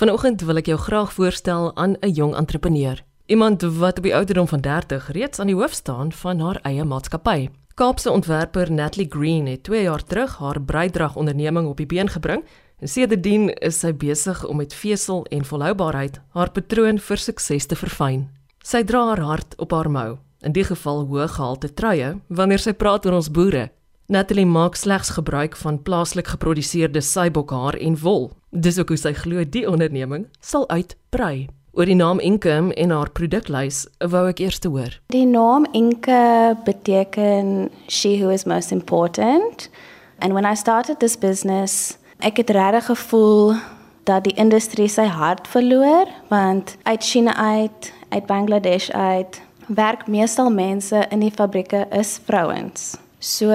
Vanoggend wil ek jou graag voorstel aan 'n jong entrepreneur. Iemand wat op die ouderdom van 30 reeds aan die hoof staan van haar eie maatskappy. Kaapse ontwerper Natalie Green het 2 jaar terug haar breidrag onderneming op die been gebring en sedertdien is sy besig om met vesel en volhoubaarheid haar patroon vir sukses te verfyn. Sy dra haar hart op haar mou, in die geval hoë gehalte truie wanneer sy praat oor ons boere. Natalie maak slegs gebruik van plaaslik geproduseerde seibokhaar en wol. Dis ook hoe sy glo die onderneming sal uitbrei. Oor die naam Income en haar produklys wou ek eers hoor. Die naam Inke beteken she who is most important. And when I started this business, ek het regtig gevoel dat die industrie sy hart verloor want uit China uit, uit Bangladesh uit, werk meestal mense in die fabrieke is vrouens. So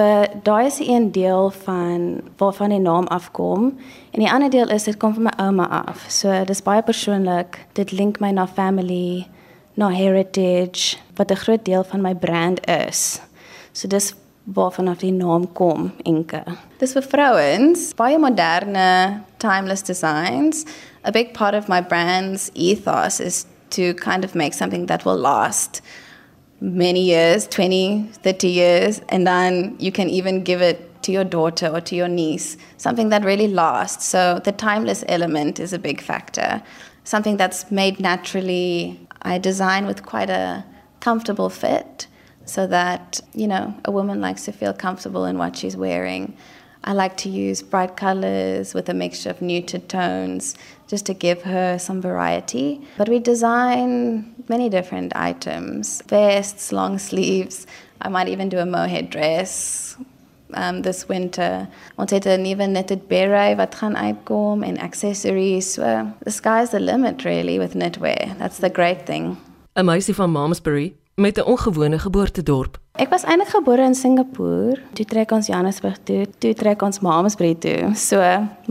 daai is 'n deel van waarvan die naam afkom en die ander deel is dit kom van my ouma af. So dis baie persoonlik. Dit link my na family, na heritage, wat 'n groot deel van my brand is. So dis waarvan af die naam kom, Inke. Dis vir vrouens, baie moderne, timeless designs. A big part of my brand's ethos is to kind of make something that will last many years 20 30 years and then you can even give it to your daughter or to your niece something that really lasts. So the timeless element is a big factor. Something that's made naturally i design with quite a comfortable fit so that you know a woman likes to feel comfortable in what she's wearing I like to use bright colors with a mixture of muted tones just to give her some variety. But we design many different items vests, long sleeves. I might even do a mohair dress um, this winter. Ons het 'n nuwe knitted beret wat gaan uitkom en accessories. So the sky's the limit really with knitwear. That's the great thing. 'n Meisie van Malmesbury met 'n ongewone geboortedorp. Ek was eintlik gebore in Singapore. Toe trek ons Johannesburg toe, toe trek ons Malmesbury toe. So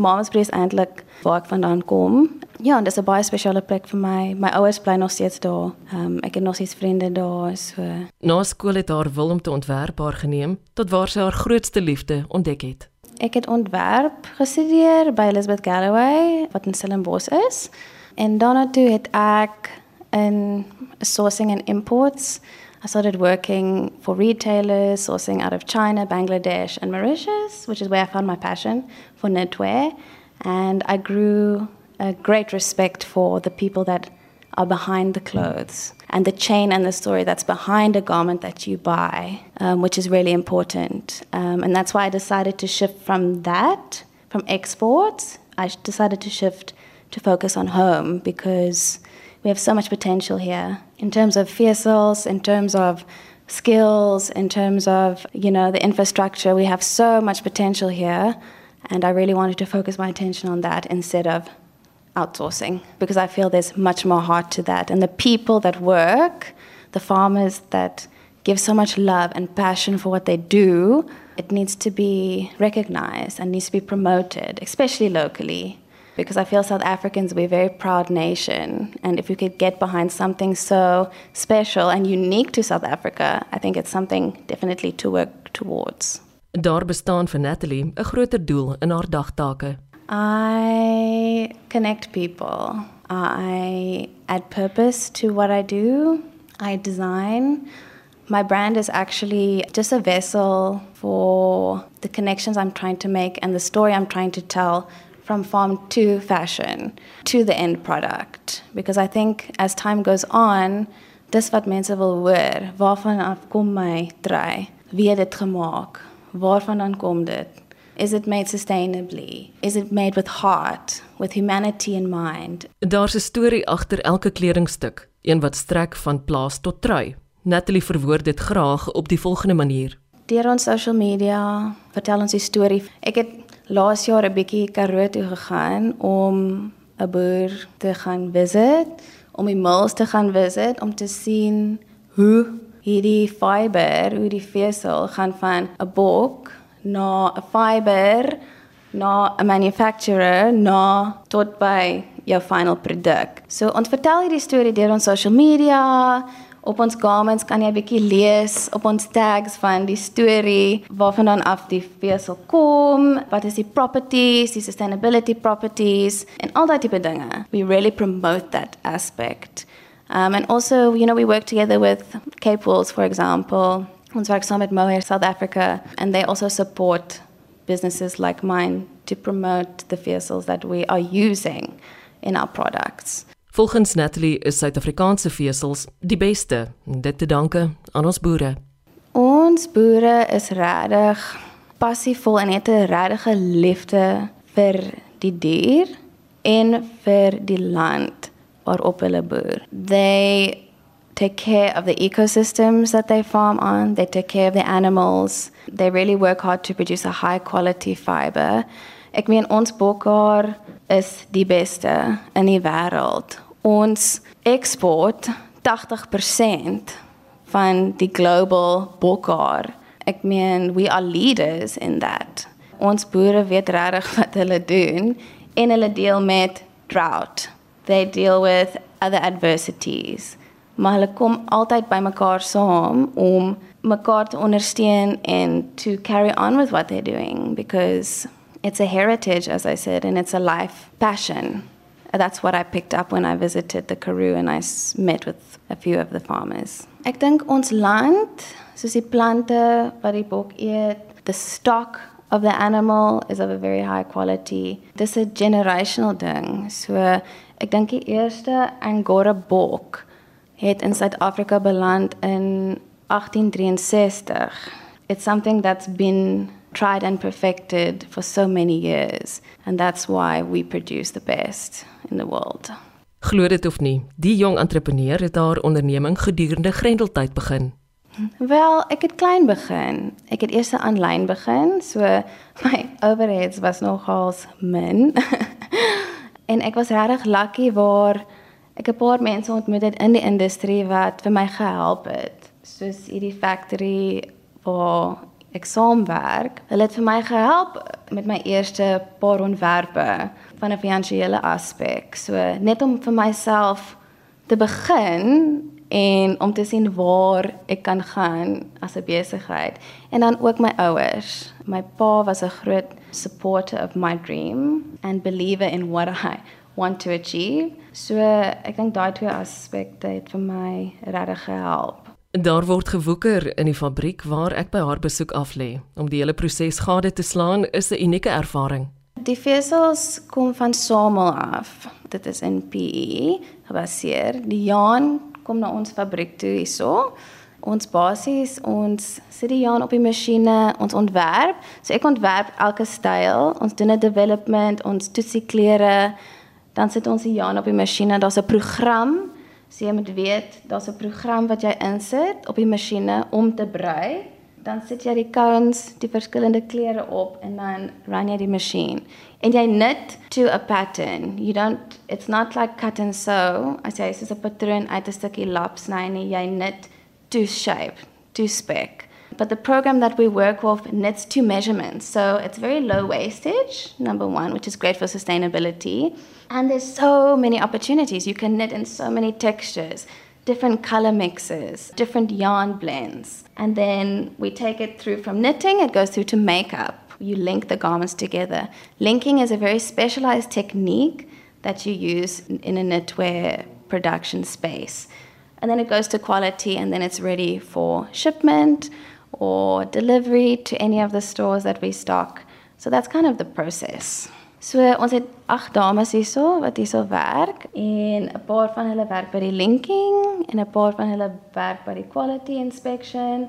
Malmesbury is eintlik waar ek vandaan kom. Ja, en dis 'n baie spesiale plek vir my. My ouers bly nog steeds daar. Ehm um, ek het nog steeds vriende daar, so. Na skool het haar wil om te ontwerp haar geneem tot waar sy haar grootste liefde ontdek het. Ek het ontwerp gestudeer by Elizabeth Galloway wat in Stellenbosch is. En daarna toe het ek in sourcing and imports. I started working for retailers, sourcing out of China, Bangladesh, and Mauritius, which is where I found my passion for knitwear. And I grew a great respect for the people that are behind the clothes and the chain and the story that's behind a garment that you buy, um, which is really important. Um, and that's why I decided to shift from that, from exports, I decided to shift to focus on home because we have so much potential here in terms of vessels, in terms of skills, in terms of you know the infrastructure. We have so much potential here, and I really wanted to focus my attention on that instead of outsourcing because I feel there's much more heart to that. And the people that work, the farmers that give so much love and passion for what they do, it needs to be recognized and needs to be promoted, especially locally because I feel South Africans, we're a very proud nation. And if we could get behind something so special and unique to South Africa, I think it's something definitely to work towards. Daar bestaan vir Natalie 'n groter doel in haar dagtake. I connect people. I add purpose to what I do. I design. My brand is actually just a vessel for the connections I'm trying to make and the story I'm trying to tell from farm to fashion to the end product. Because I think as time goes on dis wat mense wil hoor. Waarvan af kom my trui wie het dit gemaak? Waarvan dan kom dit? Is it made sustainably? Is it made with heart with humanity in mind? Daar's 'n storie agter elke kledingstuk een wat strek van plaas tot trui. Natalie verwoord dit graag op die volgende manier. Deur ons social media vertel ons die storie ek het laas jaar 'n bietjie Karoo toe gegaan om 'n boer te gaan visit, om die mills te gaan visit om te sien hoe hierdie fiber, hoe die vesel gaan van 'n bok na 'n fiber na 'n manufacturer na tot by jou final produk. So ons vertel hierdie storie deur ons social media Op ons garments kan jy bietjie lees op ons tags van die storie waarvan dan af die vesel kom, wat is die properties, die sustainability properties en al daai tipe dinge. We really promote that aspect. Um, and also, you know, we work together with Cape Wools, for example. Ons werk saam met Mohair South Africa and they also support businesses like mine to promote the vesels that we are using in our products. Volgens Natalie is Suid-Afrikaanse vesels die beste, dit te danke aan ons boere. Ons boere is regtig passievol en het 'n regte liefde vir die dier en vir die land waarop hulle boer. They take care of the ecosystems that they farm on, they take care of the animals. They really work hard to produce a high quality fiber. Ek meen ons bokhaar is die beste in die wêreld. Ons eksport 80% van die global bokhaar. Ek meen we are leaders in that. Ons boere weet regtig wat hulle doen en hulle deel met drought. They deal with other adversities. Maar hulle kom altyd bymekaar saam om mekaar te ondersteun en to carry on with what they're doing because it's a heritage, as I said, and it's a life passion. That's what I picked up when I visited the Karoo and I met with a few of the farmers. Ek dink ons land, soos die plante wat die bok eet, the stock of the animal is of a very high quality. Dis 'n generational ding. So ek dink die eerste Angora bok het in Suid-Afrika beland in 1863. It's something that's been tried and perfected for so many years and that's why we produce the best in the world. Glo dit of nie, die jong entrepreneur het haar onderneming gedurende Grendeltyd begin. Wel, ek het klein begin. Ek het eers aanlyn begin, so my overheads was nogals min. en ek was regtig lucky waar ek 'n paar mense ontmoet het in die industrie wat vir my gehelp het. Soos hierdie factory waar ek saamwerk. Hulle het vir my gehelp met my eerste paar ontwerpe van 'n finansiële aspek. So net om vir myself te begin en om te sien waar ek kan gaan as 'n besigheid. En dan ook my ouers. My pa was 'n groot supporter of my dream and believer in what I want to achieve. So ek dink daai twee aspekte het vir my regtig gehelp. Daar word gewoeker in die fabriek waar ek by haar besoek af lê. Om die hele proses gade te slaan is 'n unieke ervaring. Die vesels kom van Samel af. Dit is in PE gebaseer. Die jaan kom na ons fabriek toe hierso. Ons basies ons sit die jaan op die masjiene, ons ontwerp. So ek ontwerp elke styl. Ons doen 'n development, ons toets die kleure. Dan sit ons die jaan op die masjiene. Daar's 'n program So jy moet weet, daar's 'n program wat jy insit op die masjiene om te brei. Dan sit jy die cones, die verskillende kleure op en dan run jy die masjien. En jy knit to a pattern. You don't it's not like cut and sew. As jy sê 'n patroon uit 'n stukkie lap sny nie, jy knit to shape, to spec. But the program that we work with knits two measurements. So it's very low wastage, number one, which is great for sustainability. And there's so many opportunities. You can knit in so many textures, different color mixes, different yarn blends. And then we take it through from knitting, it goes through to makeup. You link the garments together. Linking is a very specialized technique that you use in a knitwear production space. And then it goes to quality, and then it's ready for shipment or delivery to any of the stores that we stock. So that's kind of the process. So ons het agt dames hierso wat hierso werk en 'n paar van hulle werk by die linking en 'n paar van hulle werk by die quality inspection.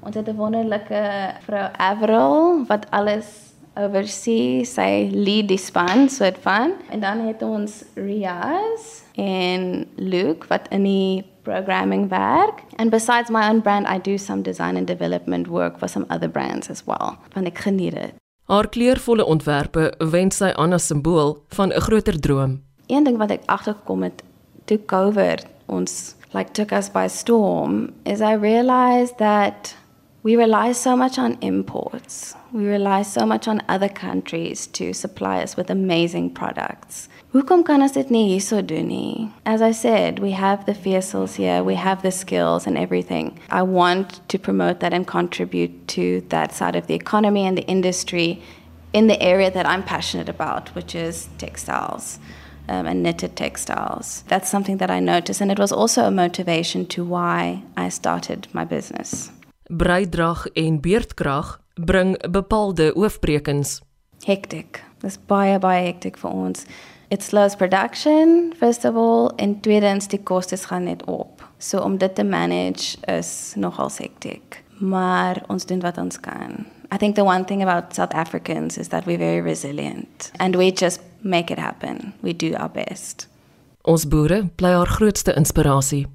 Ons het 'n wonderlike vrou Avril wat alles oversee, sy lead die span soort van. En dan het ons Riaz en Luke wat in die programming werk. And besides my own brand, I do some design and development work for some other brands as well. Want ek geniet dit. Haar kleurvolle ontwerpe wend sy aan as simbool van 'n groter droom. Een ding wat ek agtergekom het toe COVID ons like took us by storm is I realized that we rely so much on imports. We rely so much on other countries to supply us with amazing products. As I said, we have the vessels here, we have the skills and everything. I want to promote that and contribute to that side of the economy and the industry in the area that I'm passionate about, which is textiles. Um, and knitted textiles. That's something that I noticed, and it was also a motivation to why I started my business. Breidrag en beerdkrag bring bepaalde oofbrekens. Hectic. Dis baie baie hectic vir ons. It slows production first of all en tweedens die kostes gaan net op. So om dit te manage is nogal hectic. Maar ons doen wat ons kan. I think the one thing about South Africans is that we're very resilient and we just make it happen. We do our best. Ons boere bly haar grootste inspirasie.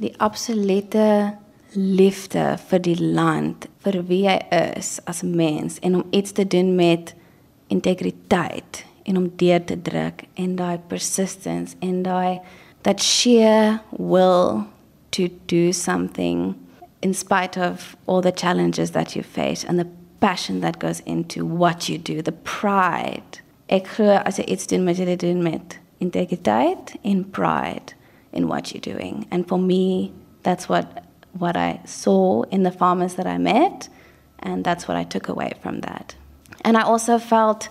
Die absolute liefde vir die land, vir wie hy is as mens en om iets te doen met integriteit en om deur te druk en daai persistence en daai that sheer will to do something in spite of all the challenges that you face and the passion that goes into what you do, the pride. Ek glo as jy iets doen, moet jy dit doen met integriteit en pride in what you're doing. And for me, that's what what I saw in the farmers that I met, and that's what I took away from that. And I also felt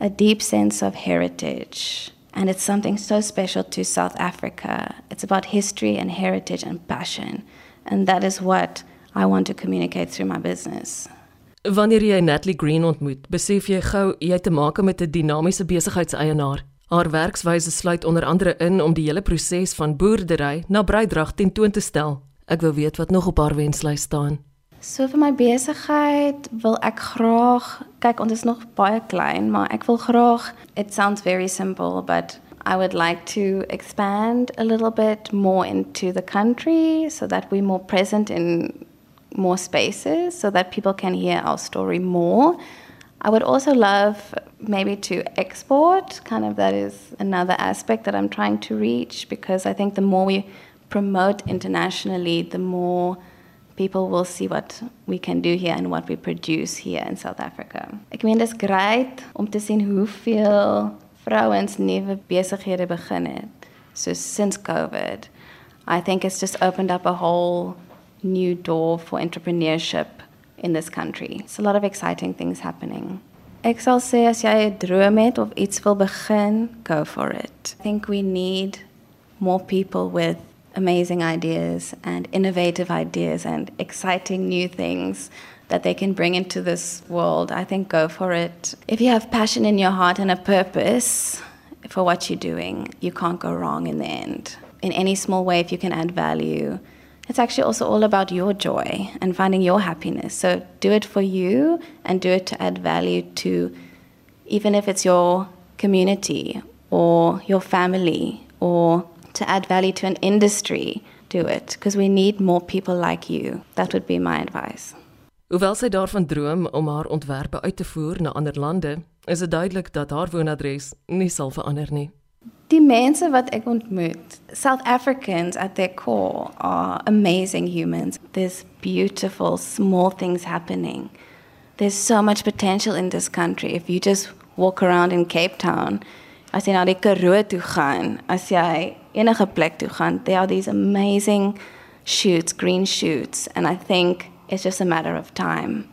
a deep sense of heritage. And it's something so special to South Africa. It's about history and heritage and passion. And that is what I want to communicate through my business. Wanneer jy Natalie Green ontmoet, besef jy gou jy het te maak met 'n dinamiese besigheidseienaar. Haar werkswyse sluit onder andere in om die hele proses van boerdery na breidrag tentoon te stel. Ek wil weet wat nog op haar wenslys staan. So vir my besigheid wil ek graag kyk ons is nog baie klein, maar ek wil graag it sounds very simple but I would like to expand a little bit more into the country so that we're more present in more spaces so that people can hear our story more. I would also love maybe to export, kind of that is another aspect that I'm trying to reach because I think the more we promote internationally, the more people will see what we can do here and what we produce here in South Africa. Ek meen dis great om te sien hoeveel vrouens nuwe besighede begin het. So since COVID, I think it's just opened up a whole new door for entrepreneurship in this country. It's a lot of exciting things happening. Ek sal sê as jy 'n droom het of iets wil begin, go for it. I think we need more people with amazing ideas and innovative ideas and exciting new things that they can bring into this world. I think go for it. If you have passion in your heart and a purpose for what you're doing, you can't go wrong in the end. In any small way if you can add value, it's actually also all about your joy and finding your happiness. So do it for you and do it to add value to even if it's your community or your family or to add value to an industry, do it because we need more people like you. That would be my advice. Hoewel sy daarvan droom om haar ontwerpe uit te voer na ander lande, is dit duidelik dat haar woonadres nie sal verander nie. Die mense wat ek ontmoet, South Africans at their core are amazing humans. There's beautiful small things happening. There's so much potential in this country if you just walk around in Cape Town. As jy na die Karoo toe gaan, as jy enige plek toe gaan, there are these amazing shoots, green shoots, and I think it's just a matter of time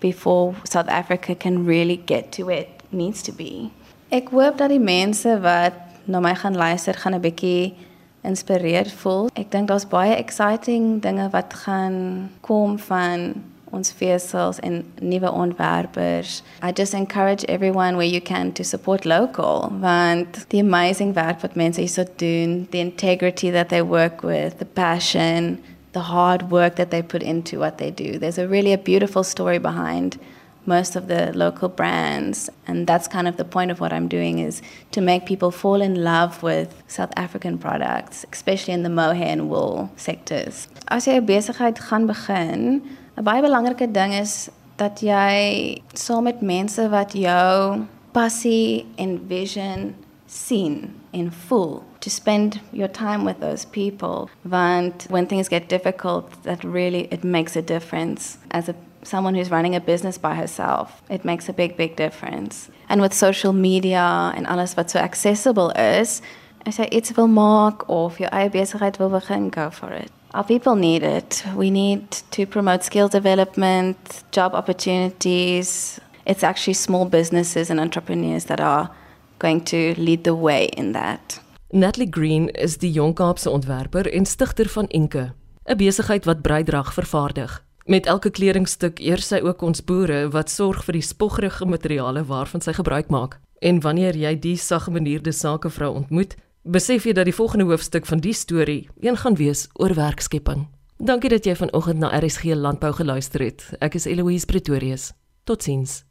before South Africa can really get to where it needs to be. Ek hoop dat die mense wat na my gaan luister gaan 'n bietjie inspireerd voel. Ek dink daar's baie exciting dinge wat gaan kom van ons vesels en nuwe ontwerpers. I just encourage everyone where you can to support local want the amazing werk wat mense hierso doen, the integrity that they work with, the passion, the hard work that they put into what they do. There's a really a beautiful story behind most of the local brands and that's kind of the point of what I'm doing is to make people fall in love with South African products especially in the mohair and wool sectors. As jy 'n besigheid gaan begin, 'n baie belangrike ding is dat jy saam met mense wat jou passie en vision sien en voel to spend your time with those people want when things get difficult that really it makes a difference as a someone who's running a business by herself. It makes a big, big difference. And with social media and alles wat so accessible is, as jy iets wil maak of jou eie besigheid wil begin, go for it. Our people need it. We need to promote skill development, job opportunities. It's actually small businesses and entrepreneurs that are going to lead the way in that. Natalie Green is die Jong Kaapse ontwerper en stigter van Inke, 'n besigheid wat breidrag vervaardig. Met elke kledingstuk eer sy ook ons boere wat sorg vir die spoggerige materiale waarvan sy gebruik maak. En wanneer jy die saggemanierde sakevrou ontmoet, besef jy dat die volgende hoofstuk van die storie een gaan wees oor werkskepping. Dankie dat jy vanoggend na RSG Landbou geluister het. Ek is Eloise Pretorius. Totsiens.